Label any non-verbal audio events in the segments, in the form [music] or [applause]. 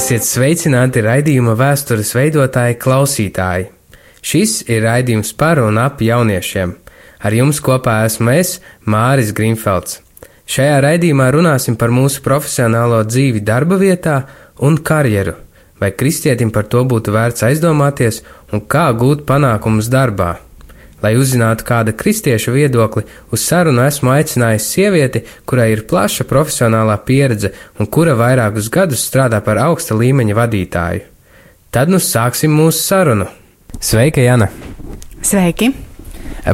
Esiet sveicināti raidījuma vēstures veidotāji, klausītāji! Šis ir raidījums par un ap jauniešiem. Ar jums kopā esmu es, Māris Grīmfelds. Šajā raidījumā runāsim par mūsu profesionālo dzīvi darba vietā un karjeru, vai kristietim par to būtu vērts aizdomāties un kā gūt panākumus darbā. Lai uzzinātu kāda kristieša viedokli, uz sarunu esmu aicinājis sievieti, kurai ir plaša profesionālā pieredze un kura vairākus gadus strādā par augsta līmeņa vadītāju. Tad nu sāksim mūsu sarunu. Sveika, Jana! Sveiki!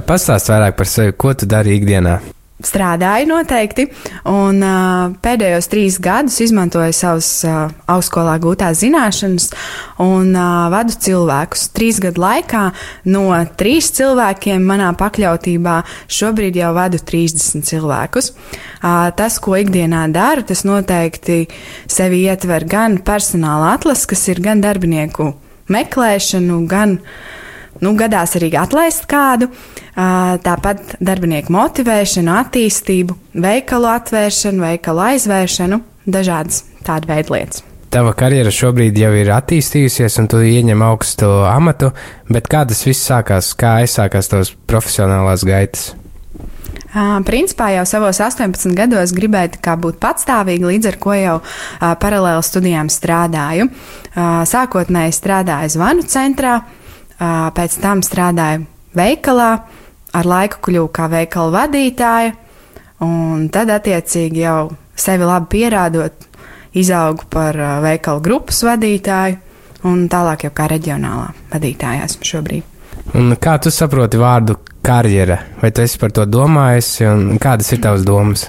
Pastāst vairāk par sevi, ko tu dari ikdienā strādāju noteikti, un uh, pēdējos trīs gadus izmantoju savas uh, augstskolā gūtās zināšanas un uh, vadu cilvēkus. Trīs gadu laikā no trīs cilvēkiem manā pakļautībā šobrīd jau vadu 30 cilvēkus. Uh, tas, ko ikdienā daru, tas noteikti sevi ietver gan personāla atlases, kas ir gan darbinieku meklēšanu, gan nu, gadās arī atlaist kādu. Tāpat darbinieku motivēšanu, attīstību, veikalu atvēršanu, veikalu aizvēršanu, dažādas tādu veidu lietas. Tava karjera šobrīd jau ir attīstījusies, un tu ieņem augstu amatu, bet kā tas viss sākās, kā aizsākās tavas profesionālās gaitas? Principā jau savos 18 gados gribēju būt patstāvīga, līdz ar to jau paralēli studijām strādāju. Sākotnēji strādāju zvanu centrā, pēc tam strādāju veikalā, ar laiku kļuvu kā veikala vadītāja, un tad, attiecīgi, jau sevi labi pierādot, izaugu par veikalu grupas vadītāju, un tālāk jau kā reģionālā vadītāja esmu šobrīd. Un kā tu saproti vārdu karjera? Vai tu esi par to domājis, un kādas ir tavas domas?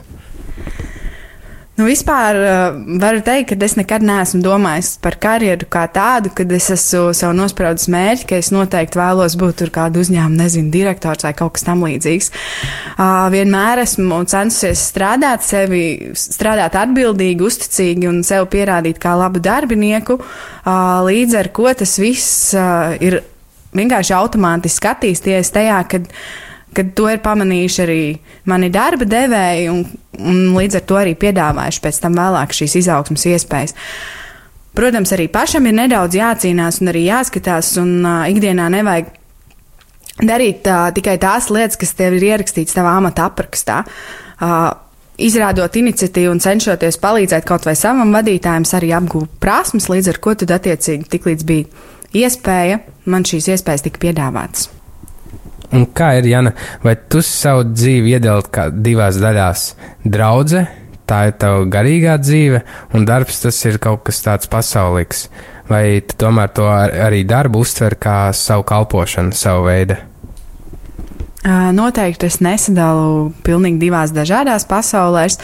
Nu, vispār uh, varu teikt, ka es nekad neesmu domājis par karjeru kā tādu, kad es esmu sev nospraudis mērķi, ka es noteikti vēlos būt tur kādu uzņēmumu, nezinu, direktors vai kaut kas tam līdzīgs. Uh, vienmēr esmu censusies strādāt sevi, strādāt atbildīgi, uzticīgi un sev pierādīt kā labu darbinieku, uh, līdz ar ko tas viss uh, ir vienkārši automātiski attīstījies tajā, kad kad to ir pamanījuši arī mani darba devēji un, un līdz ar to arī piedāvājuši pēc tam vēlāk šīs izaugsmas iespējas. Protams, arī pašam ir nedaudz jācīnās un arī jāskatās, un uh, ikdienā nevajag darīt uh, tikai tās lietas, kas tev ir ierakstītas tavā amata aprakstā. Uh, Izrādot iniciatīvu un cenšoties palīdzēt kaut vai savam vadītājam, arī apgūt prasmes, līdz ar ko tad attiecīgi tik līdz bija iespēja, man šīs iespējas tika piedāvātas. Un kā ir, Jana, vai tu savu dzīvi iedalītu kā divās daļās? Draudze, tā ir tava garīgā dzīve, un darbs tas ir kaut kas tāds pasaulīgs. Vai tu tomēr to ar, arī darbu uztver kā savu kalpošanu, savu veidu? Noteikti es nesadalu pilnīgi divās dažādās pasaulēs.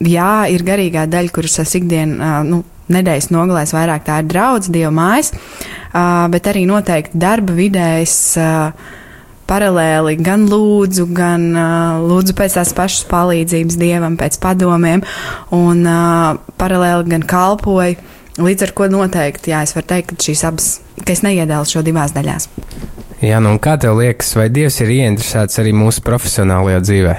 Jā, ir garīgā daļa, kuras es ikdienā, nu, nedēļas nogalēs vairāk tā ir draudz, dievu mājas, bet arī noteikti darba vidēs paralēli gan lūdzu, gan uh, lūdzu pēc tās pašas palīdzības dievam, pēc padomiem, un uh, paralēli gan kalpoju. Līdz ar to noteikti, jā, es varu teikt, ka šīs abas, ka es neiedēlu šo divās daļās. Jā, nu kā tev liekas, vai Dievs ir ieinteresēts arī mūsu profesionālajā dzīvē?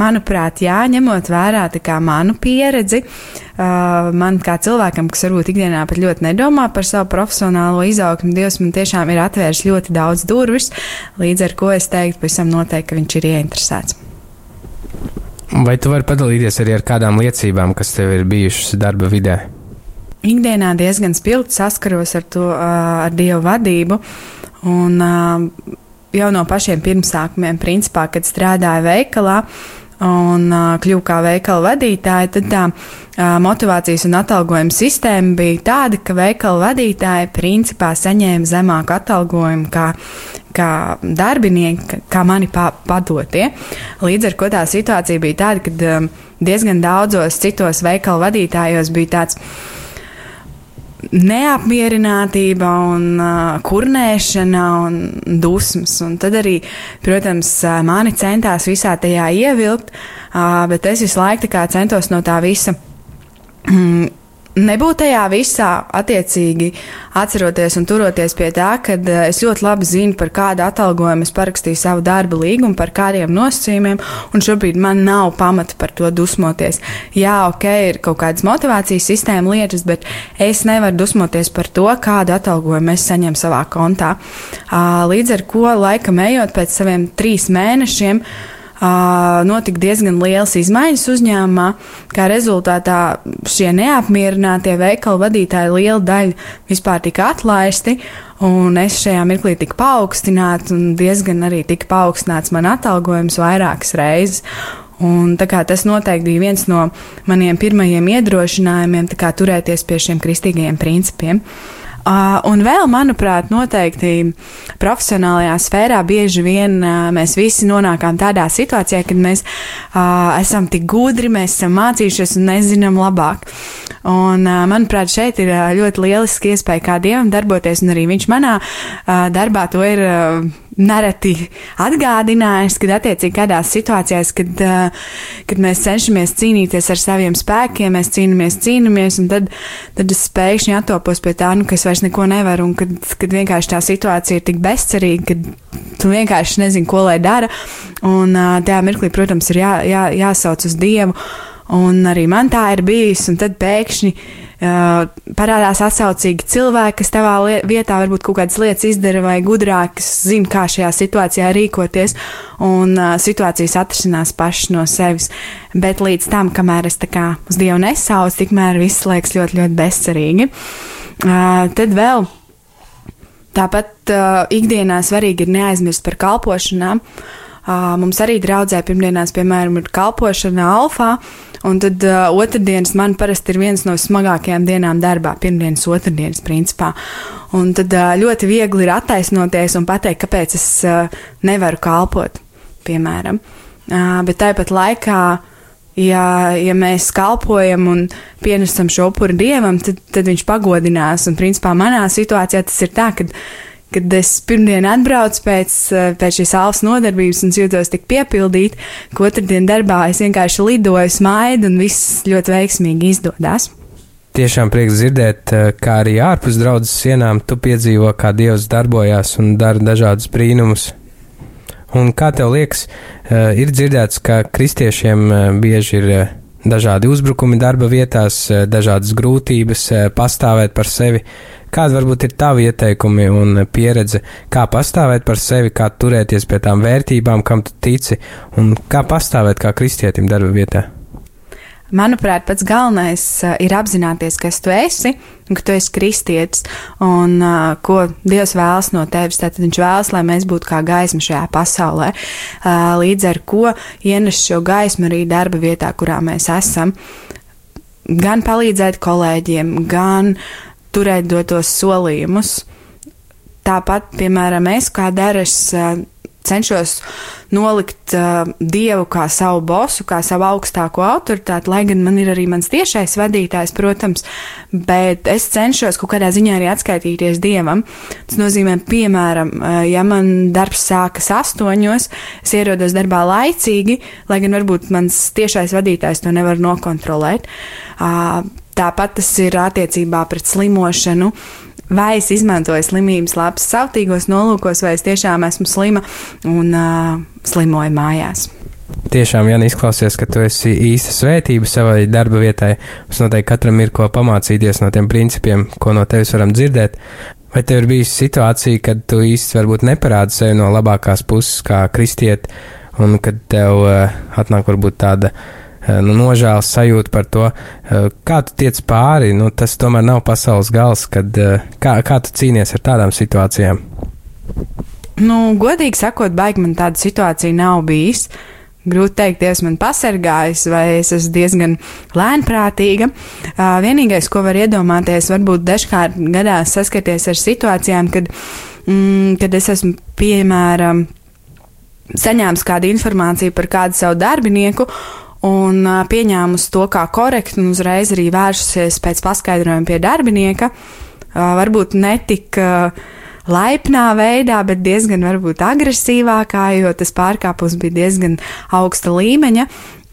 Manuprāt, jā, ņemot vērā manu pieredzi, uh, man kā cilvēkam, kas varbūt ikdienā pat ļoti nedomā par savu profesionālo izaugsmu, Dievs man tiešām ir atvērs ļoti daudz durvis, līdz ar ko es teiktu, pavisam noteikti, ka viņš ir ieinteresēts. Vai tu vari padalīties arī ar kādām liecībām, kas tev ir bijušas darba vidē? Ikdienā diezgan spilgti saskaros ar to, uh, ar Dievu vadību. Un, uh, jau no pašiem pirmsākumiem, principā, kad strādāju veikalā, uh, un uh, kļuvu kā veikala vadītāja, tad tā uh, motivācijas un atalgojuma sistēma bija tāda, ka veikala vadītāja principā saņēma zemāku atalgojumu kā, kā darbinieki, kā mani padotie. Līdz ar to tā situācija bija tāda, ka um, diezgan daudzos citos veikala vadītājos bija tāds neapmierinātība un uh, kurnēšana un dusmas. Un tad arī, protams, mani centās visā tajā ievilkt, uh, bet es visu laiku centos no tā visa mm, nebūt tajā visā, attiecīgi atceroties un turoties pie tā, ka uh, es ļoti labi zinu, par kādu atalgojumu es parakstīju savu darba līgumu, par kādiem nosacījumiem, un šobrīd man nav pamata par to dusmoties. Jā, ok, ir kaut kādas motivācijas sistēma lietas, bet es nevaru dusmoties par to, kādu atalgojumu es saņemu savā kontā. Uh, līdz ar ko laikam ejot pēc saviem trīs mēnešiem, notika diezgan liels izmaiņas uzņēmumā. Kā rezultātā šie neapmierinātie veikalu vadītāji liela daļa vispār tika atlaisti. Un es šajā mirklī tiku paaugstināts, un diezgan arī tika paaugstināts man atalgojums vairākas reizes. Un, tas noteikti bija viens no maniem pirmajiem iedrošinājumiem, turēties pie šiem kristīgajiem principiem. Uh, un vēl, manuprāt, noteikti profesionālajā sfērā bieži vien mēs visi nonākam tādā situācijā, kad mēs esam tik gudri, mēs esam mācījušies un nezinām labāk. Un, manuprāt, šeit ir ļoti lieliski iespēja kā dievam darboties, un arī viņš manā darbā to ir. Nereti atgādinājis, kad attiecīgi kādās situācijās, kad, uh, kad mēs cenšamies cīnīties ar saviem spēkiem, mēs cīnāmies, cīnāmies, un tad, tad es pēkšņi attopos pie tā, nu, ka es vairs neko nevaru, un kad, kad vienkārši tā situācija ir tik bezcerīga, ka tu vienkārši nezini, ko lai dara, un uh, tajā mirklī, protams, ir jā, jā, jāsauc uz Dievu, un arī man tā ir bijis, un tad pēkšņi parādās atsaucīgi cilvēki, kas tavā vietā varbūt kaut kādas lietas izdara vai gudrāk, kas zina, kā šajā situācijā rīkoties, un situācijas atrisinās pašas no sevis. Bet līdz tam, kamēr es tā kā uz Dievu nesaucu, tikmēr viss liekas ļoti, ļoti bezcerīgi. Tad vēl tāpat uh, ikdienā svarīgi ir neaizmirst par kalpošanām. Uh, mums arī draudzē pirmdienās, piemēram, ir kalpošana alfā. Un tad uh, otrdienas man parasti ir viens no smagākajām dienām darbā, pirmdienas, otrdienas principā. Un tad uh, ļoti viegli ir attaisnoties un pateikt, kāpēc es uh, nevaru kalpot, piemēram. Uh, bet tāpat laikā, ja, ja mēs kalpojam un pienesam šo upuri dievam, tad, tad viņš pagodinās. Un principā manā situācijā tas ir tā, ka kad es pirmdien atbraucu pēc, eh, pēc šīs alfas nodarbības un jūtos tik piepildīt, ka otrdien darbā es vienkārši lidoju, smaidu un viss ļoti veiksmīgi izdodas. Tiešām prieks dzirdēt, eh, kā arī ārpus draudzes sienām tu piedzīvo, kā Dievs darbojās un dara dažādus brīnumus. Un kā tev liekas, eh, ir dzirdēts, ka kristiešiem bieži ir dažādi uzbrukumi darba vietās, dažādas grūtības pastāvēt par sevi. Kāda varbūt ir tava ieteikumi un pieredze, kā pastāvēt par sevi, kā turēties pie tām vērtībām, kam tu tici, un kā pastāvēt kā kristietim darba vietā? Manuprāt, pats galvenais uh, ir apzināties, kas tu esi un ka tu esi kristietis un uh, ko Dievs vēlas no tevis. Tad Viņš vēlas, lai mēs būtu kā gaisma šajā pasaulē, uh, līdz ar ko ienes šo gaismu arī darba vietā, kurā mēs esam. Gan palīdzēt kolēģiem, gan uh, turēt dotos solījumus. Tāpat, piemēram, es kā daras cenšos nolikt uh, dievu kā savu bosu, kā savu augstāko autoritāti, lai gan man ir arī mans tiešais vadītājs, protams, bet es cenšos kaut kādā ziņā arī atskaitīties dievam. Tas nozīmē, piemēram, ja man darbs sākas astoņos, es ierodos darbā laicīgi, lai gan varbūt mans tiešais vadītājs to nevar nokontrolēt. Uh, Tāpat tas ir attiecībā pret slimošanu. Vai es izmantoju slimības labs savtīgos nolūkos, vai es tiešām esmu slima un uh, slimoju mājās. Tiešām, Jānis, izklausies, ka tu esi īsta svētība savai darba vietai. Mums noteikti katram ir ko pamācīties no tiem principiem, ko no tevis varam dzirdēt. Vai tev ir bijusi situācija, kad tu īsti varbūt neparādi sevi no labākās puses, kā kristieti, un kad tev uh, atnāk varbūt tāda nu, nožēlas sajūta par to, eh, kā tu tiec pāri. Nu, tas tomēr nav pasaules gals, kad, eh, kā, kā tu cīnies ar tādām situācijām. Nu, godīgi sakot, baigi man tāda situācija nav bijis. Grūti teikt, Dievs man pasargājis, vai es esmu diezgan lēnprātīga. Vienīgais, ko var iedomāties, varbūt dažkārt gadās saskarties ar situācijām, kad, mm, kad es esmu, piemēram, saņēmis kādu informāciju par kādu savu darbinieku, un pieņēmusi to kā korektu un uzreiz arī vērsusies pēc paskaidrojuma pie darbinieka. Varbūt netika laipnā veidā, bet diezgan varbūt agresīvākā, jo tas pārkāpums bija diezgan augsta līmeņa.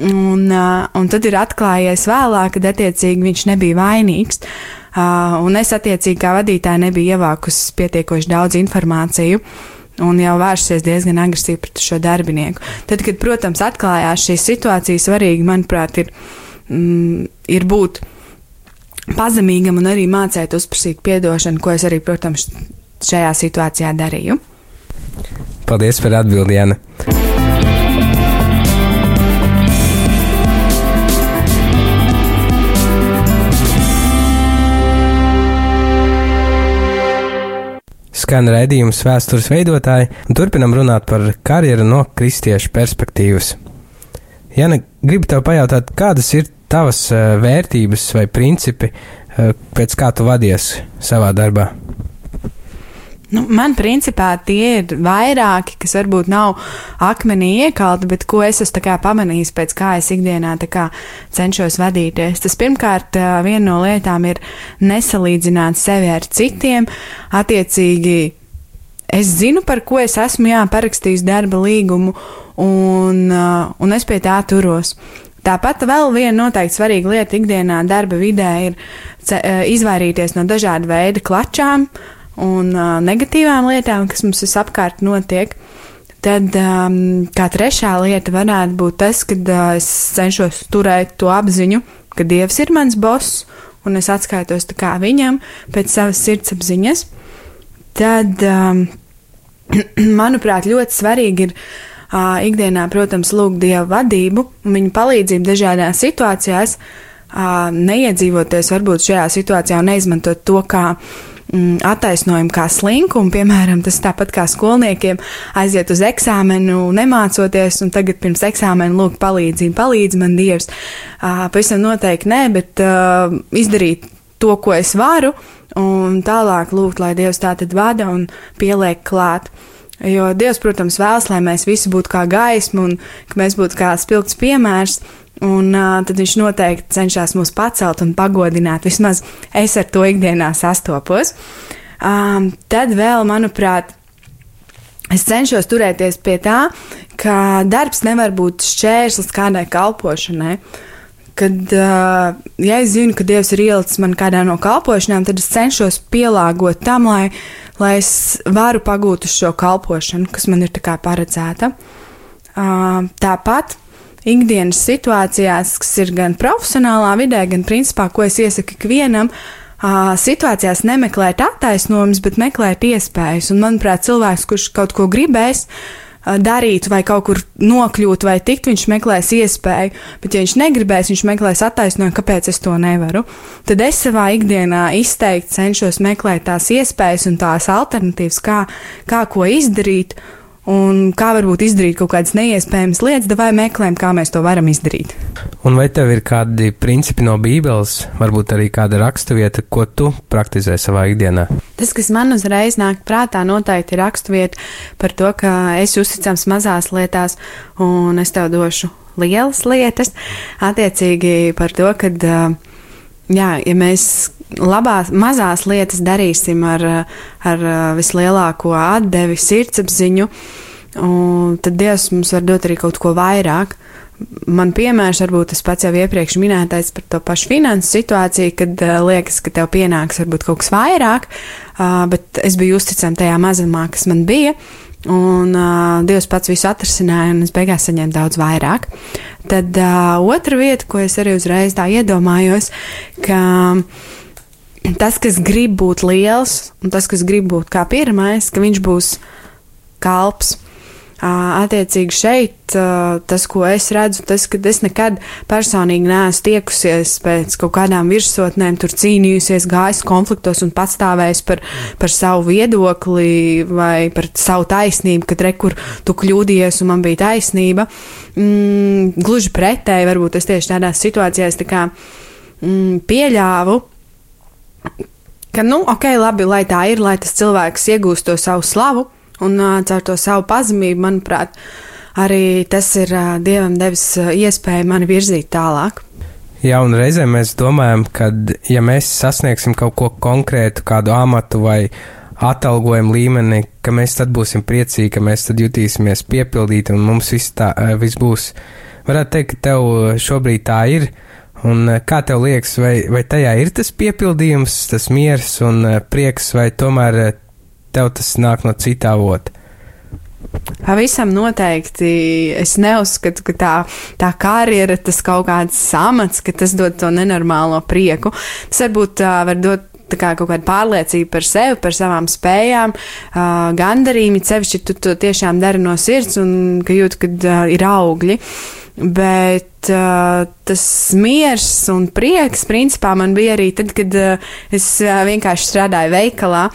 Un, un tad ir atklājies vēlāk, kad attiecīgi viņš nebija vainīgs. Un es attiecīgi kā vadītāja nebiju ievākusi pietiekoši daudz informāciju un jau vērsies diezgan agresīvi pret šo darbinieku. Tad, kad, protams, atklājās šī situācija, svarīgi, manuprāt, ir, mm, ir būt pazemīgam un arī mācīt uzprasīt atdošanu, ko es arī, protams, šajā situācijā darīju. Paldies par atbildi, Jana! Skan raidījums vēstures veidotāji, un turpinam runāt par karjeru no kristiešu perspektīvas. Jana, gribu tev pajautāt, kādas ir tavas uh, vērtības vai principi, uh, pēc kā tu vadies savā darbā? Nu, man principā tie ir vairāki, kas varbūt nav akmenī iekalti, bet ko es esmu pamanījis pēc kā es ikdienā kā cenšos vadīties. Tas pirmkārt, viena no lietām ir nesalīdzināt sevi ar citiem. Attiecīgi, es zinu, par ko es esmu jā, parakstījis darba līgumu, un, un es pie tā turos. Tāpat vēl viena noteikti svarīga lieta ikdienā darba vidē ir izvairīties no dažādu veidu klačām, uh, un uh, negatīvām lietām, kas mums visapkārt notiek. Tad um, kā trešā lieta varētu būt tas, ka uh, es cenšos turēt to apziņu, ka Dievs ir mans boss, un es atskaitos viņam pēc savas sirdsapziņas. Tad, um, [clears throat] manuprāt, ļoti svarīgi ir uh, ikdienā, protams, lūgt Dieva vadību un viņa palīdzību dažādās situācijās, uh, neiedzīvoties varbūt šajā situācijā un neizmantot to kā mm, attaisnojumu kā slinkumu. Piemēram, tas tāpat kā skolniekiem aiziet uz eksāmenu, nemācoties, un tagad pirms eksāmena lūk palīdzību, palīdz man Dievs. Pavisam noteikti nē, bet izdarīt to, ko es varu, un tālāk lūgt, lai Dievs tā tad vada un pieliek klāt. Jo Dievs, protams, vēlas, lai mēs visi būtu kā gaisma un ka mēs būtu kā spilgts piemērs, Un uh, tad viņš noteikti cenšas mūs pacelt un pagodināt. Vismaz es ar to ikdienā sastopos. Um, tad vēl, manuprāt, es cenšos turēties pie tā, ka darbs nevar būt šķērslis kādai kalpošanai. Kad, uh, ja es zinu, ka Dievs ir ielicis man kādā no kalpošanām, tad es cenšos pielāgot tam, lai, lai es varu pagūt uz šo kalpošanu, kas man ir paredzēta. Uh, tāpat ikdienas situācijās, kas ir gan profesionālā vidē, gan principā, ko es iesaku ikvienam, uh, situācijās nemeklēt attaisnojumus, bet meklēt iespējas. Un, manuprāt, cilvēks, kurš kaut ko gribēs, darīt, vai kaut kur nokļūt, vai tikt, viņš meklēs iespēju, bet, ja viņš negribēs, viņš meklēs attaisnojumu, kāpēc es to nevaru. Tad es savā ikdienā izteikti cenšos meklēt tās iespējas un tās alternatīvas, kā, kā ko izdarīt, un kā varbūt izdarīt kaut kādas neiespējamas lietas, vai meklējam, kā mēs to varam izdarīt. Un vai tev ir kādi principi no Bībeles, varbūt arī kāda raksturvieta, ko tu praktizē savā ikdienā? Tas, kas man uzreiz nāk prātā, noteikti ir raksturvieta par to, ka es uzticams mazās lietās, un es tev došu lielas lietas, attiecīgi par to, ka, jā, ja mēs labās, mazās lietas darīsim ar, ar vislielāko atdevi, sirdsapziņu, tad Dievs mums var dot arī kaut ko vairāk. Man piemērs varbūt tas pats jau iepriekš minētais par to pašu finansu situāciju, kad uh, liekas, ka tev pienāks varbūt kaut kas vairāk, uh, bet es biju uzticama tajā mazumā, kas man bija. Un uh, Dievs pats visu atrisināja, un es beigās saņēmu daudz vairāk. Tad uh, otra vieta, ko es arī uzreiz tā iedomājos, ka uh, tas, kas grib būt liels, un tas, kas grib būt kā pirmais, ka viņš būs kalps. Attiecīgi šeit tas, ko es redzu, tas, ka es nekad personīgi neesmu tiekusies pēc kaut kādām virsotnēm, tur cīnījusies, gājis konfliktos un patstāvējis par, par savu viedokli vai par savu taisnību, kad rekur tu kļūdījies un man bija taisnība. Mm, gluži pretēji, varbūt es tieši tādās situācijās tā kā mm, pieļāvu ka, nu, ok, labi, lai tā ir, lai tas cilvēks iegūst to savu slavu un uh, caur to savu pazemību, manuprāt, arī tas ir uh, Dievam devis uh, iespēju mani virzīt tālāk. Jā, un reizēm mēs domājam, ka, ja mēs sasniegsim kaut ko konkrētu, kādu amatu vai atalgojuma līmeni, ka mēs tad būsim priecīgi, ka mēs tad jutīsimies piepildīti un mums viss, tā, viss būs. Varētu teikt, ka tev šobrīd tā ir. Un kā tev liekas, vai, vai tajā ir tas piepildījums, tas miers un prieks, vai tomēr tev tas nāk no citā avota? Pavisam noteikti es neuzskatu, ka tā, tā karjera, tas kaut kāds amats, ka tas dod to nenormālo prieku. Tas varbūt uh, var dot kā kaut kāda pārliecība par sevi, par savām spējām, uh, gandarījumi, sevišķi tu to tiešām dari no sirds un ka jūt, kad uh, ir augļi. Bet uh, tas miers un prieks, principā, man bija arī tad, kad uh, es uh, vienkārši strādāju veikalā,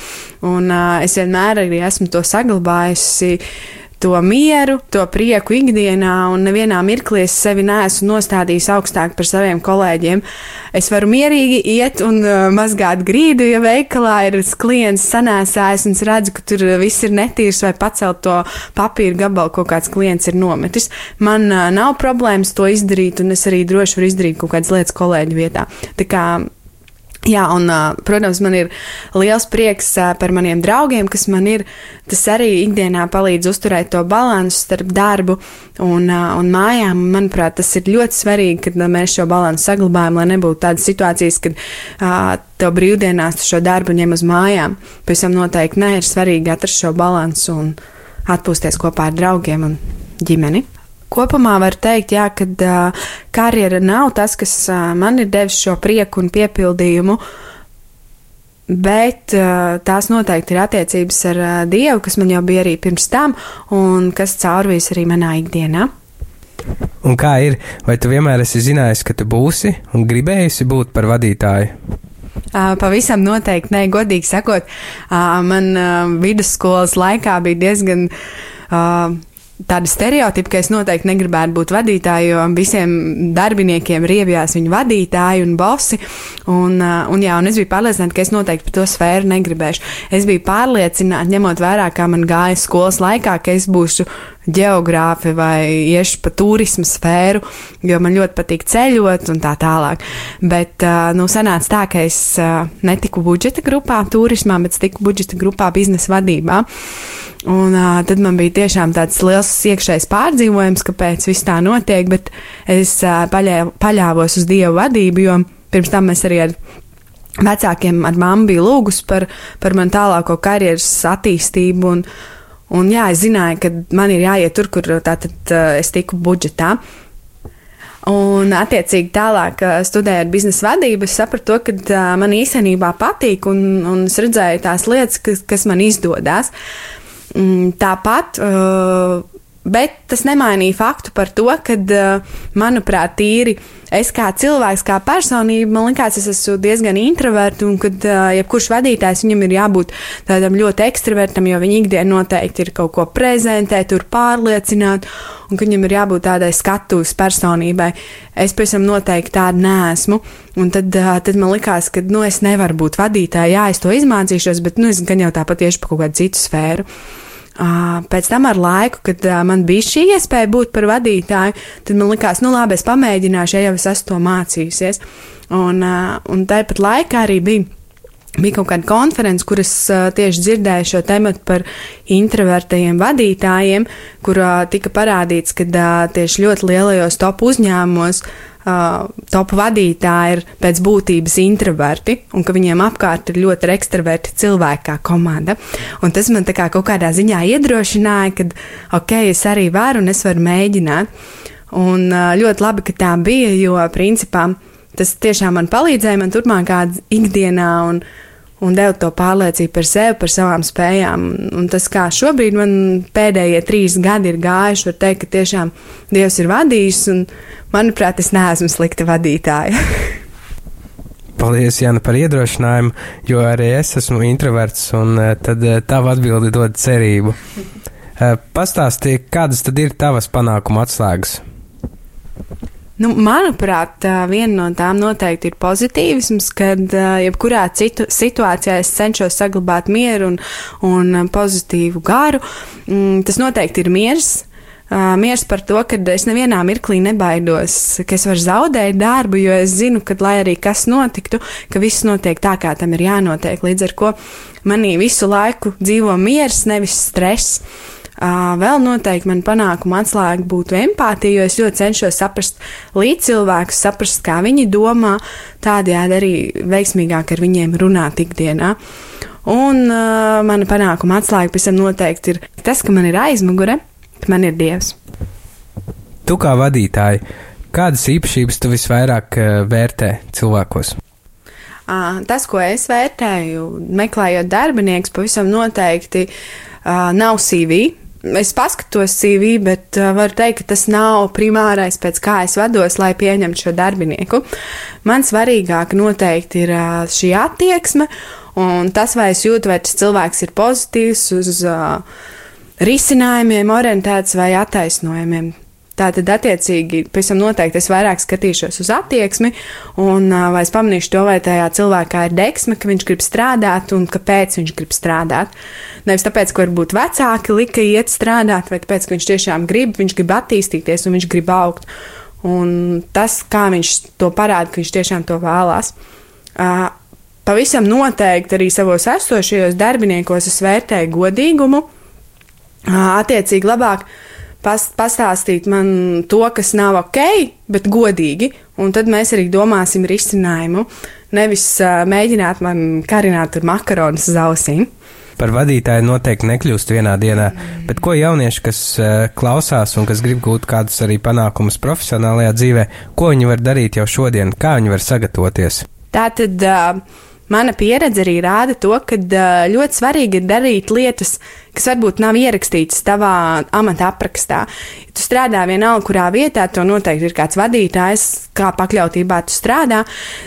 un uh, es vienmēr arī esmu to saglabājusi. Uh, to mieru, to prieku ikdienā, un nevienā mirklī es sevi neesmu nostādījis augstāk par saviem kolēģiem. Es varu mierīgi iet un uh, mazgāt grīdu, ja veikalā ir klients sanēsājis un es redzu, ka tur viss ir netīrs vai pacelt to papīra gabalu, ko kāds klients ir nometis. Man uh, nav problēmas to izdarīt, un es arī droši varu izdarīt kaut kādas lietas kolēģu vietā. Tā kā Jā, un, protams, man ir liels prieks par maniem draugiem, kas man ir. Tas arī ikdienā palīdz uzturēt to līdzsvaru starp darbu un, un mājām. Manuprāt, tas ir ļoti svarīgi, kad mēs šo līdzsvaru saglabājam, lai nebūtu tādas situācijas, kad tev brīvdienās tu šo darbu ņem uz mājām. Pēc tam noteikti nē, ir svarīgi atrast šo līdzsvaru un atpūsties kopā ar draugiem un ģimeni. Kopumā var teikt, jā, ka uh, karjera nav tas, kas uh, man ir devis šo prieku un piepildījumu, bet uh, tās noteikti ir attiecības ar uh, Dievu, kas man jau bija arī pirms tam un kas caurvīs arī manā ikdienā. Un kā ir, vai tu vienmēr esi zinājis, ka tu būsi un gribējusi būt par vadītāju? Pavisam noteikti, nē, godīgi sakot, man vidusskolas laikā bija diezgan tāda stereotipa, ka es noteikti negribētu būt vadītāja, jo visiem darbiniekiem riebjās viņu vadītāji un bosi. Un, un, jā, un es biju pārliecināta, ka es noteikti par to sfēru negribēšu. Es biju pārliecināta, ņemot vērā, kā man gāja skolas laikā, ka es būšu geogrāfi vai iešu pa turismu sfēru, jo man ļoti patīk ceļot un tā tālāk. Bet, nu, sanāca tā, ka es netiku budžeta grupā turismā, bet tiku budžeta grupā biznesa vadībā. Un uh, tad man bija tiešām tāds liels iekšējs pārdzīvojums, kāpēc viss tā notiek, bet es uh, paļā, paļāvos uz Dievu vadību, jo pirms tam mēs arī ar vecākiem, ar mammu bija lūgus par, par man tālāko karjeras attīstību. Un, un jā, es zināju, ka man ir jāiet tur, kur tātad uh, es tiku budžetā. Un, attiecīgi, tālāk studējot biznesa vadību, es sapratu, to, ka uh, man īstenībā patīk, un, un es redzēju tās lietas, kas, kas man izdodas. Mm, tāpat, uh, bet tas nemainīja faktu par to, ka, uh, manuprāt, tīri es kā cilvēks, kā personība, man liekas, es esmu diezgan introverts, un kad uh, jebkurš vadītājs viņam ir jābūt tādam ļoti ekstravertam, jo viņa ikdienā noteikti ir kaut ko prezentēt, tur pārliecināt, un ka viņam ir jābūt tādai skatuves personībai. Es pēc tam noteikti tāda nesmu, un tad, uh, tad man likās, ka, nu, es nevaru būt vadītāja, jā, es to izmācīšos, bet, nu, es gan jau tāpat tieši pa kaut kādu citu sfēru. Pēc tam ar laiku, kad man bija šī iespēja būt par vadītāju, tad man likās, nu labi, es pamēģināšu, ja jau es esmu to mācījusies. Un, un tāpat laikā arī bija. Bija kaut kāda konference, kuras tieši dzirdēju šo tematu par introvertajiem vadītājiem, kurā tika parādīts, ka tieši ļoti lielajos top uzņēmumos uh, uh, top vadītāji ir pēc būtības introverti un ka viņiem apkārt ir ļoti ekstraverti cilvēki kā komanda. Un tas man kā kaut kādā ziņā iedrošināja, ka ok, es arī varu un es varu mēģināt. Un uh, ļoti labi, ka tā bija, jo principā tas tiešām man palīdzēja man turpmākā ikdienā un, un deva to pārliecību par sevi, par savām spējām. Un tas, kā šobrīd man pēdējie trīs gadi ir gājuši, var teikt, ka tiešām Dievs ir vadījis un manuprāt, es neesmu slikta vadītāja. [laughs] Paldies, Jāna, par iedrošinājumu, jo arī es esmu introverts, un eh, tad eh, tava atbildi dod cerību. Eh, Pastāstīja, kādas tad ir tavas panākuma atslēgas? Nu, manuprāt, viena no tām noteikti ir pozitīvisms, kad jebkurā citu situācijā es cenšos saglabāt mieru un, un pozitīvu garu. Mm, tas noteikti ir miers miers par to, ka es nevienā mirklī nebaidos, ka es varu zaudēt darbu, jo es zinu, ka, lai arī kas notiktu, ka viss notiek tā, kā tam ir jānotiek. Līdz ar to manī visu laiku dzīvo miers, nevis stress. Vēl noteikti man panākuma atslēga būtu empātija, jo es ļoti cenšos saprast līdzcilvēkus, saprast, kā viņi domā, tādējādi arī veiksmīgāk ar viņiem runāt ikdienā. Un uh, mana panākuma atslēga tam noteikti ir tas, ka man ir aizmugure, ka man ir Dievs. Tu kā vadītāji, kādas īpašības tu visvairāk uh, vērtē cilvēkos? Tas, ko es vērtēju, meklējot darbiniekus, pavisam noteikti nav CV. Es paskatos CV, bet uh, varu teikt, ka tas nav primārais, pēc kā es vados, lai pieņemtu šo darbinieku. Man svarīgāk noteikti ir uh, šī attieksme un tas, vai es jūtu, vai tas cilvēks ir pozitīvs uz uh, risinājumiem orientēts vai attaisnojumiem. Tātad, attiecīgi, pēc tam noteikti es vairāk skatīšos uz attieksmi, un vai es pamanīšu to, vai tajā cilvēkā ir deksme, ka viņš grib strādāt un kāpēc viņš grib strādāt. Nevis tāpēc, ka varbūt vecāki lika iet strādāt, vai tāpēc, ka viņš tiešām grib, viņš grib attīstīties un viņš grib augt. Un tas, kā viņš to parāda, ka viņš tiešām to vēlās. Pavisam noteikti arī savos esošajos darbiniekos es vērtēju godīgumu attiecīgi labāk pastāstīt man to, kas nav ok, bet godīgi, un tad mēs arī domāsim risinājumu. Nevis uh, mēģināt man karināt ar makaronus uz ausīm. Par vadītāju noteikti nekļūst vienā dienā, bet ko jaunieši, kas uh, klausās un kas grib gūt kādus arī panākumus profesionālajā dzīvē, ko viņi var darīt jau šodien, kā viņi var sagatavoties? Tā tad. Uh, Mana pieredze arī rāda to, ka ļoti svarīgi ir darīt lietas, kas varbūt nav ierakstītas tavā amata aprakstā. Ja tu strādā vienalga, kurā vietā, to noteikti ir kāds vadītājs, kā pakļautībā tu strādā,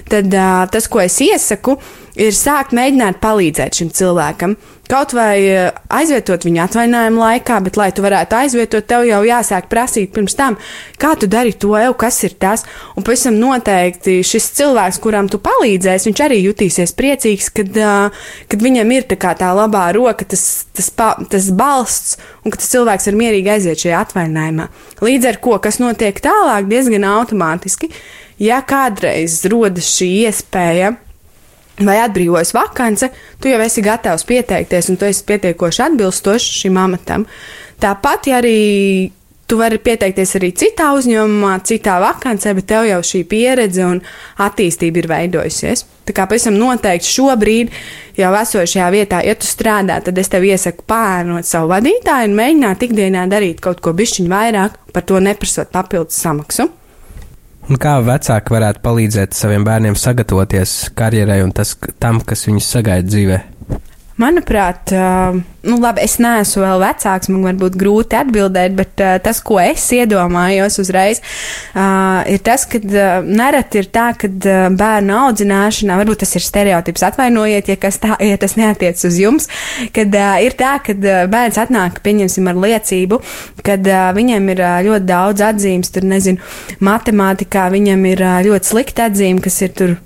tad tas, ko es iesaku, ir sākt mēģināt palīdzēt šim cilvēkam. Kaut vai eh, aizvietot viņu atvaļinājuma laikā, bet, lai tu varētu aizvietot, tev jau jāsāk prasīt pirms tam, kā tu dari to, jau kas ir tas. Un pavisam noteikti šis cilvēks, kuram tu palīdzēsi, viņš arī jutīsies priecīgs, kad, uh, kad viņam ir tā, tā labā roka, tas, tas, pa, tas balsts, un ka tas cilvēks var mierīgi aiziet šajā atvaļinājumā. Līdz ar to, kas notiek tālāk, diezgan automātiski, ja kādreiz rodas šī iespēja vai atbrīvojas vakance, tu jau esi gatavs pieteikties, un tu esi pietiekoši atbilstošs šim amatam. Tāpat, ja arī tu vari pieteikties arī citā uzņēmumā, citā vakancē, bet tev jau šī pieredze un attīstība ir veidojusies. Tā kā pavisam noteikti šobrīd, jau esošajā vietā, ja tu strādā, tad es tev iesaku pārnot savu vadītāju un mēģināt ikdienā darīt kaut ko bišķiņu vairāk, par to neprasot papildus samaksu. Un kā vecāki varētu palīdzēt saviem bērniem sagatavoties karjerai un tas, tam, kas viņus sagaida dzīvē? Manuprāt, uh, nu labi, es neesmu vēl vecāks, man varbūt grūti atbildēt, bet uh, tas, ko es iedomājos uzreiz, uh, ir tas, ka nereti ir tā, ka bērnu audzināšanā, varbūt tas ir stereotips, atvainojiet, ja, tā, ja tas neatiec uz jums, kad ir tā, ka bērns atnāk, pieņemsim, ar liecību, kad viņam ir ļoti daudz atzīmes, tur nezinu, matemātikā viņam ir ļoti slikta atzīme, kas ir tur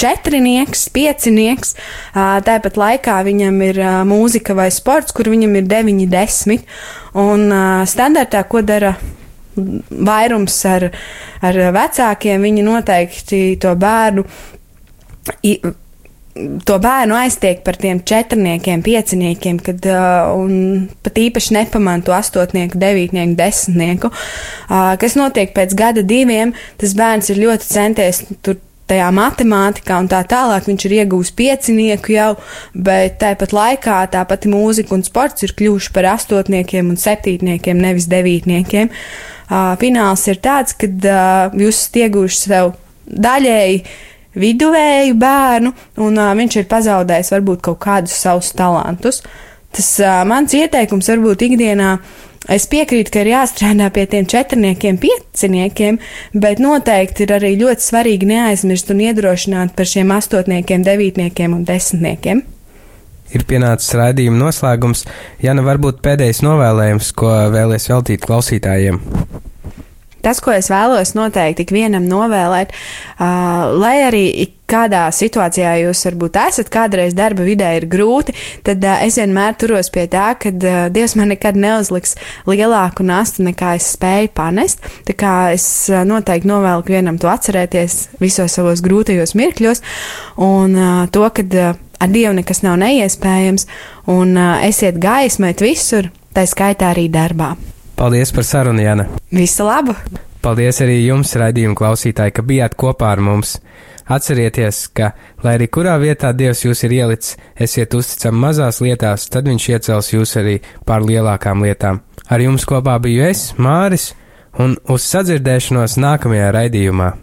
četrinieks, piecinieks. Tāpat laikā viņam ir mūzika vai sports, kur viņam ir 9, 10. Un standartā, ko dara vairums ar, ar vecākiem, viņi noteikti to bērnu. To bērnu aiztiek par tiem četrniekiem, pieciniekiem, kad uh, pat īpaši nepamana to astotnieku, devītnieku, desmitnieku. Uh, kas notiek pēc gada diviem, tas bērns ir ļoti centies tur tajā matemātikā un tā tālāk viņš ir iegūs piecinieku jau, bet tāpat laikā tā pati mūzika un sports ir kļuvuši par astotniekiem un septītniekiem, nevis devītniekiem. Uh, fināls ir tāds, ka uh, jūs esat ieguvuši sev daļēji viduvēju bērnu, un uh, viņš ir pazaudējis varbūt kaut kādus savus talantus. Tas uh, mans ieteikums varbūt ikdienā uh, Es piekrītu, ka ir jāstrādā pie tiem četrniekiem, pieciniekiem, bet noteikti ir arī ļoti svarīgi neaizmirst un iedrošināt par šiem astotniekiem, devītniekiem un desmitniekiem. Ir pienācis raidījuma noslēgums. Jana, varbūt pēdējais novēlējums, ko vēlies veltīt klausītājiem. Tas, ko es vēlos noteikti ikvienam novēlēt, uh, lai arī kādā situācijā jūs varbūt esat, kādreiz darba vidē ir grūti, tad uh, es vienmēr turos pie tā, ka uh, Dievs man nekad neuzliks lielāku nastu, nekā es spēju panest. Tā kā es uh, noteikti novēlu vienam to atcerēties visos savos grūtajos mirkļos un uh, to, ka uh, ar Dievu nekas nav neiespējams un uh, esiet gaismēt visur, tā skaitā arī darbā. Paldies par sarunu, Jana! Visu labu! Paldies arī jums, raidījuma klausītāji, ka bijāt kopā ar mums! Atcerieties, ka, lai arī kurā vietā Dievs jūs ir ielicis, esiet uzticami mazās lietās, tad Viņš iecels jūs arī pār lielākām lietām. Ar jums kopā biju es, Māris, un uz sadzirdēšanos nākamajā raidījumā.